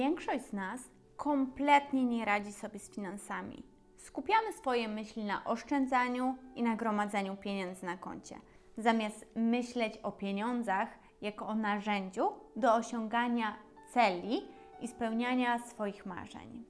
Większość z nas kompletnie nie radzi sobie z finansami. Skupiamy swoje myśli na oszczędzaniu i na gromadzeniu pieniędzy na koncie, zamiast myśleć o pieniądzach jako o narzędziu do osiągania celi i spełniania swoich marzeń.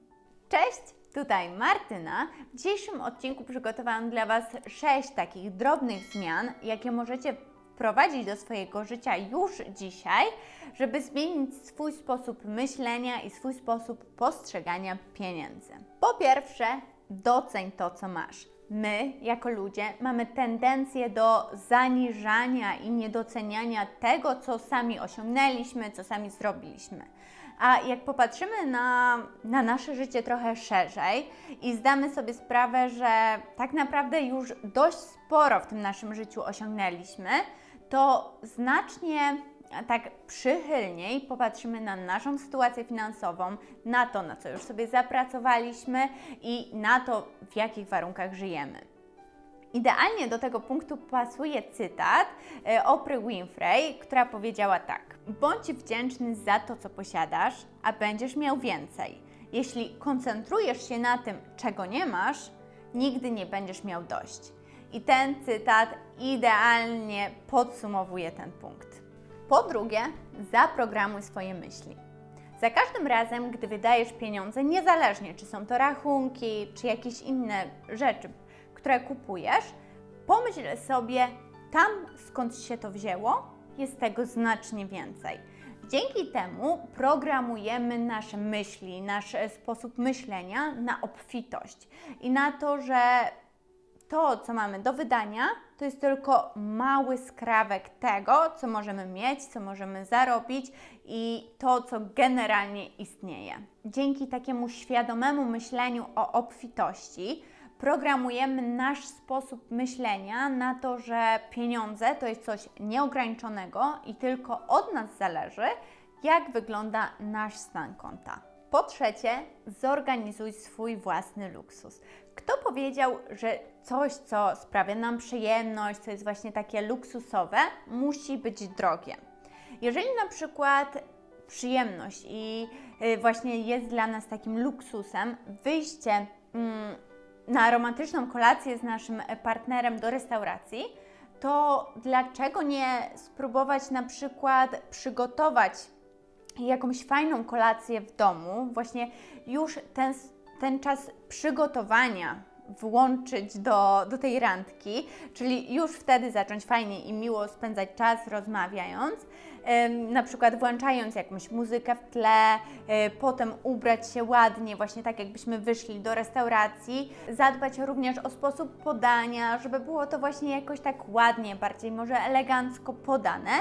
Cześć, tutaj Martyna. W dzisiejszym odcinku przygotowałam dla Was sześć takich drobnych zmian, jakie możecie wprowadzić do swojego życia już dzisiaj, żeby zmienić swój sposób myślenia i swój sposób postrzegania pieniędzy. Po pierwsze, doceń to, co masz. My, jako ludzie, mamy tendencję do zaniżania i niedoceniania tego, co sami osiągnęliśmy, co sami zrobiliśmy. A jak popatrzymy na, na nasze życie trochę szerzej i zdamy sobie sprawę, że tak naprawdę już dość sporo w tym naszym życiu osiągnęliśmy, to znacznie tak przychylniej popatrzymy na naszą sytuację finansową, na to, na co już sobie zapracowaliśmy i na to, w jakich warunkach żyjemy. Idealnie do tego punktu pasuje cytat e, Oprah Winfrey, która powiedziała tak: Bądź wdzięczny za to, co posiadasz, a będziesz miał więcej. Jeśli koncentrujesz się na tym, czego nie masz, nigdy nie będziesz miał dość. I ten cytat idealnie podsumowuje ten punkt. Po drugie, zaprogramuj swoje myśli. Za każdym razem, gdy wydajesz pieniądze, niezależnie czy są to rachunki, czy jakieś inne rzeczy, które kupujesz, pomyśl sobie, tam skąd się to wzięło, jest tego znacznie więcej. Dzięki temu programujemy nasze myśli, nasz sposób myślenia na obfitość i na to, że to, co mamy do wydania, to jest tylko mały skrawek tego, co możemy mieć, co możemy zarobić i to, co generalnie istnieje. Dzięki takiemu świadomemu myśleniu o obfitości, programujemy nasz sposób myślenia na to, że pieniądze to jest coś nieograniczonego i tylko od nas zależy, jak wygląda nasz stan konta. Po trzecie, zorganizuj swój własny luksus. Kto powiedział, że coś, co sprawia nam przyjemność, co jest właśnie takie luksusowe, musi być drogie? Jeżeli na przykład przyjemność i y, właśnie jest dla nas takim luksusem wyjście mm, na romantyczną kolację z naszym partnerem do restauracji, to dlaczego nie spróbować na przykład przygotować jakąś fajną kolację w domu, właśnie już ten, ten czas przygotowania włączyć do, do tej randki, czyli już wtedy zacząć fajnie i miło spędzać czas rozmawiając, na przykład włączając jakąś muzykę w tle, e, potem ubrać się ładnie, właśnie tak jakbyśmy wyszli do restauracji, zadbać również o sposób podania, żeby było to właśnie jakoś tak ładnie, bardziej może elegancko podane.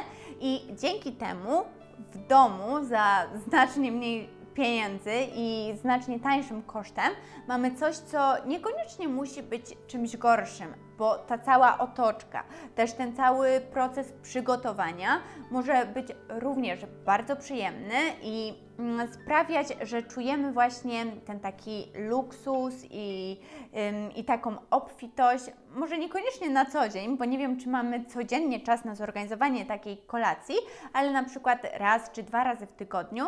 I dzięki temu w domu za znacznie mniej pieniędzy i znacznie tańszym kosztem, mamy coś, co niekoniecznie musi być czymś gorszym, bo ta cała otoczka, też ten cały proces przygotowania może być również bardzo przyjemny i mm, sprawiać, że czujemy właśnie ten taki luksus i, i taką obfitość, może niekoniecznie na co dzień, bo nie wiem, czy mamy codziennie czas na zorganizowanie takiej kolacji, ale na przykład raz czy dwa razy w tygodniu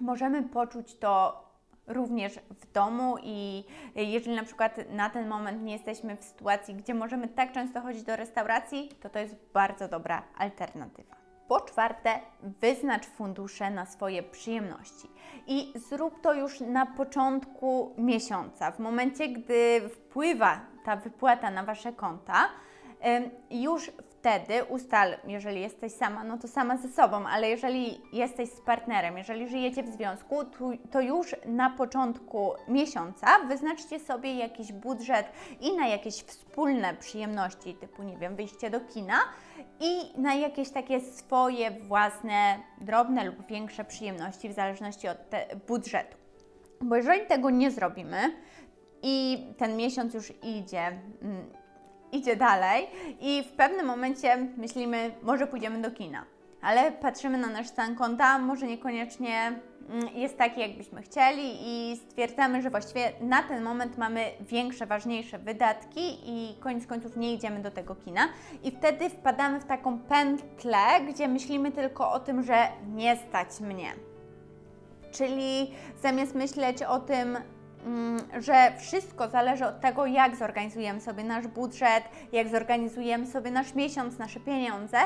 możemy poczuć to również w domu i jeżeli na przykład na ten moment nie jesteśmy w sytuacji, gdzie możemy tak często chodzić do restauracji, to to jest bardzo dobra alternatywa. Po czwarte, wyznacz fundusze na swoje przyjemności i zrób to już na początku miesiąca. W momencie, gdy wpływa ta wypłata na Wasze konta, już wtedy ustal, jeżeli jesteś sama, no to sama ze sobą, ale jeżeli jesteś z partnerem, jeżeli żyjecie w związku, to już na początku miesiąca wyznaczcie sobie jakiś budżet i na jakieś wspólne przyjemności, typu, nie wiem, wyjście do kina i na jakieś takie swoje własne, drobne lub większe przyjemności w zależności od budżetu. Bo jeżeli tego nie zrobimy i ten miesiąc już idzie, mm, idzie dalej i w pewnym momencie myślimy, może pójdziemy do kina. Ale patrzymy na nasz stan konta, może niekoniecznie mm, jest taki, jakbyśmy chcieli, i stwierdzamy, że właściwie na ten moment mamy większe, ważniejsze wydatki i koniec końców nie idziemy do tego kina. I wtedy wpadamy w taką pętlę, gdzie myślimy tylko o tym, że nie stać mnie czyli zamiast myśleć o tym, że wszystko zależy od tego, jak zorganizujemy sobie nasz budżet, jak zorganizujemy sobie nasz miesiąc, nasze pieniądze,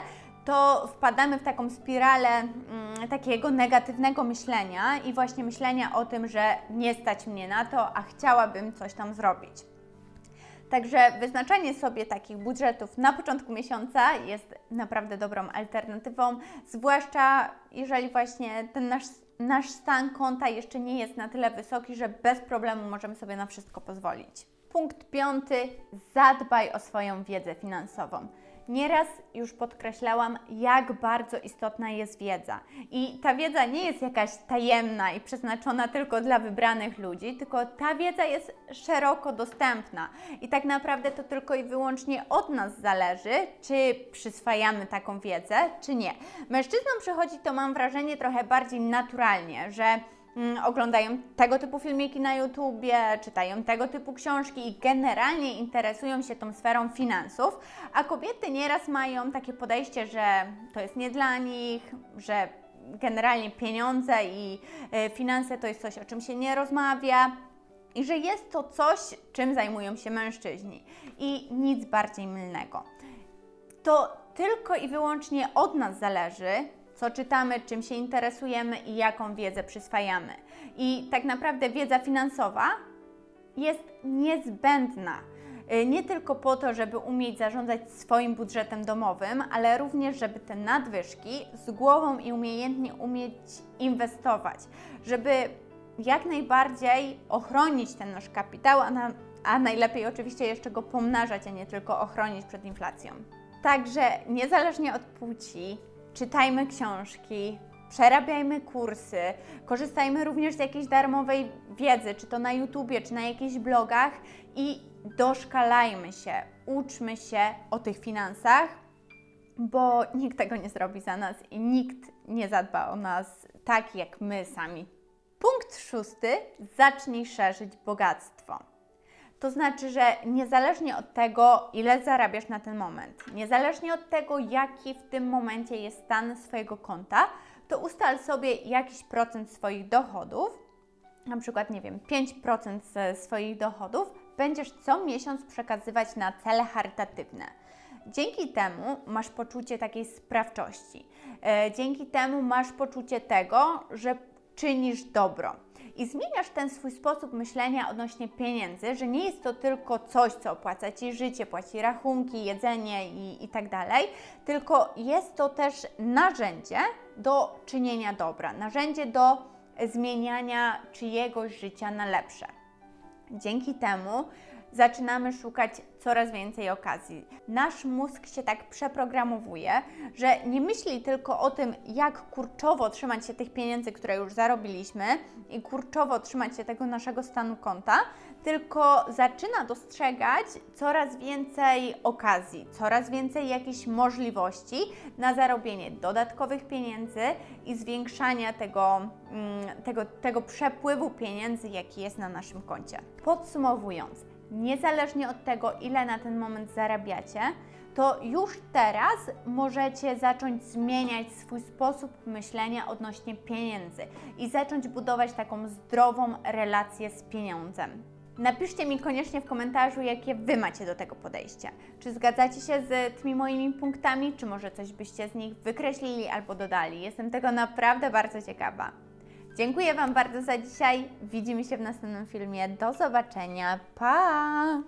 to wpadamy w taką spiralę mm, takiego negatywnego myślenia i właśnie myślenia o tym, że nie stać mnie na to, a chciałabym coś tam zrobić. Także wyznaczanie sobie takich budżetów na początku miesiąca jest naprawdę dobrą alternatywą, zwłaszcza jeżeli właśnie ten nasz, nasz stan konta jeszcze nie jest na tyle wysoki, że bez problemu możemy sobie na wszystko pozwolić. Punkt piąty: zadbaj o swoją wiedzę finansową. Nieraz już podkreślałam, jak bardzo istotna jest wiedza. I ta wiedza nie jest jakaś tajemna i przeznaczona tylko dla wybranych ludzi, tylko ta wiedza jest szeroko dostępna. I tak naprawdę to tylko i wyłącznie od nas zależy, czy przyswajamy taką wiedzę, czy nie. Mężczyznom przychodzi to, mam wrażenie, trochę bardziej naturalnie, że oglądają tego typu filmiki na YouTubie, czytają tego typu książki i generalnie interesują się tą sferą finansów, a kobiety nieraz mają takie podejście, że to jest nie dla nich, że generalnie pieniądze i e, finanse to jest coś, o czym się nie rozmawia. I że jest to coś, czym zajmują się mężczyźni. I nic bardziej mylnego. To tylko i wyłącznie od nas zależy, co czytamy, czym się interesujemy i jaką wiedzę przyswajamy. I tak naprawdę wiedza finansowa jest niezbędna. Y, nie tylko po to, żeby umieć zarządzać swoim budżetem domowym, ale również, żeby te nadwyżki z głową i umiejętnie umieć inwestować, żeby jak najbardziej ochronić ten nasz kapitał, a, na, a najlepiej oczywiście jeszcze go pomnażać, a nie tylko ochronić przed inflacją. Także niezależnie od płci, czytajmy książki, przerabiajmy kursy, korzystajmy również z jakiejś darmowej wiedzy, czy to na YouTubie, czy na jakichś blogach i doszkalajmy się, uczmy się o tych finansach, bo nikt tego nie zrobi za nas i nikt nie zadba o nas tak jak my sami. Punkt szósty: zacznij szerzyć bogactwo. To znaczy, że niezależnie od tego, ile zarabiasz na ten moment, niezależnie od tego, jaki w tym momencie jest stan swojego konta, to ustal sobie jakiś procent swoich dochodów, na przykład, nie wiem, 5% ze swoich dochodów, będziesz co miesiąc przekazywać na cele charytatywne. Dzięki temu masz poczucie takiej sprawczości. E, dzięki temu masz poczucie tego, że czynisz dobro i zmieniasz ten swój sposób myślenia odnośnie pieniędzy, że nie jest to tylko coś, co opłaca Ci życie, płaci rachunki, jedzenie i, i tak dalej, tylko jest to też narzędzie do czynienia dobra, narzędzie do zmieniania czyjegoś życia na lepsze. Dzięki temu zaczynamy szukać coraz więcej okazji. Nasz mózg się tak przeprogramowuje, że nie myśli tylko o tym, jak kurczowo trzymać się tych pieniędzy, które już zarobiliśmy i kurczowo trzymać się tego naszego stanu konta, tylko zaczyna dostrzegać coraz więcej okazji, coraz więcej jakichś możliwości na zarobienie dodatkowych pieniędzy i zwiększania tego, mm, tego, tego przepływu pieniędzy, jaki jest na naszym koncie. Podsumowując, niezależnie od tego, ile na ten moment zarabiacie, to już teraz możecie zacząć zmieniać swój sposób myślenia odnośnie pieniędzy i zacząć budować taką zdrową relację z pieniądzem. Napiszcie mi koniecznie w komentarzu, jakie Wy macie do tego podejście. Czy zgadzacie się z tymi moimi punktami, czy może coś byście z nich wykreślili albo dodali? Jestem tego naprawdę bardzo ciekawa. Dziękuję Wam bardzo za dzisiaj. Widzimy się w następnym filmie. Do zobaczenia. Pa!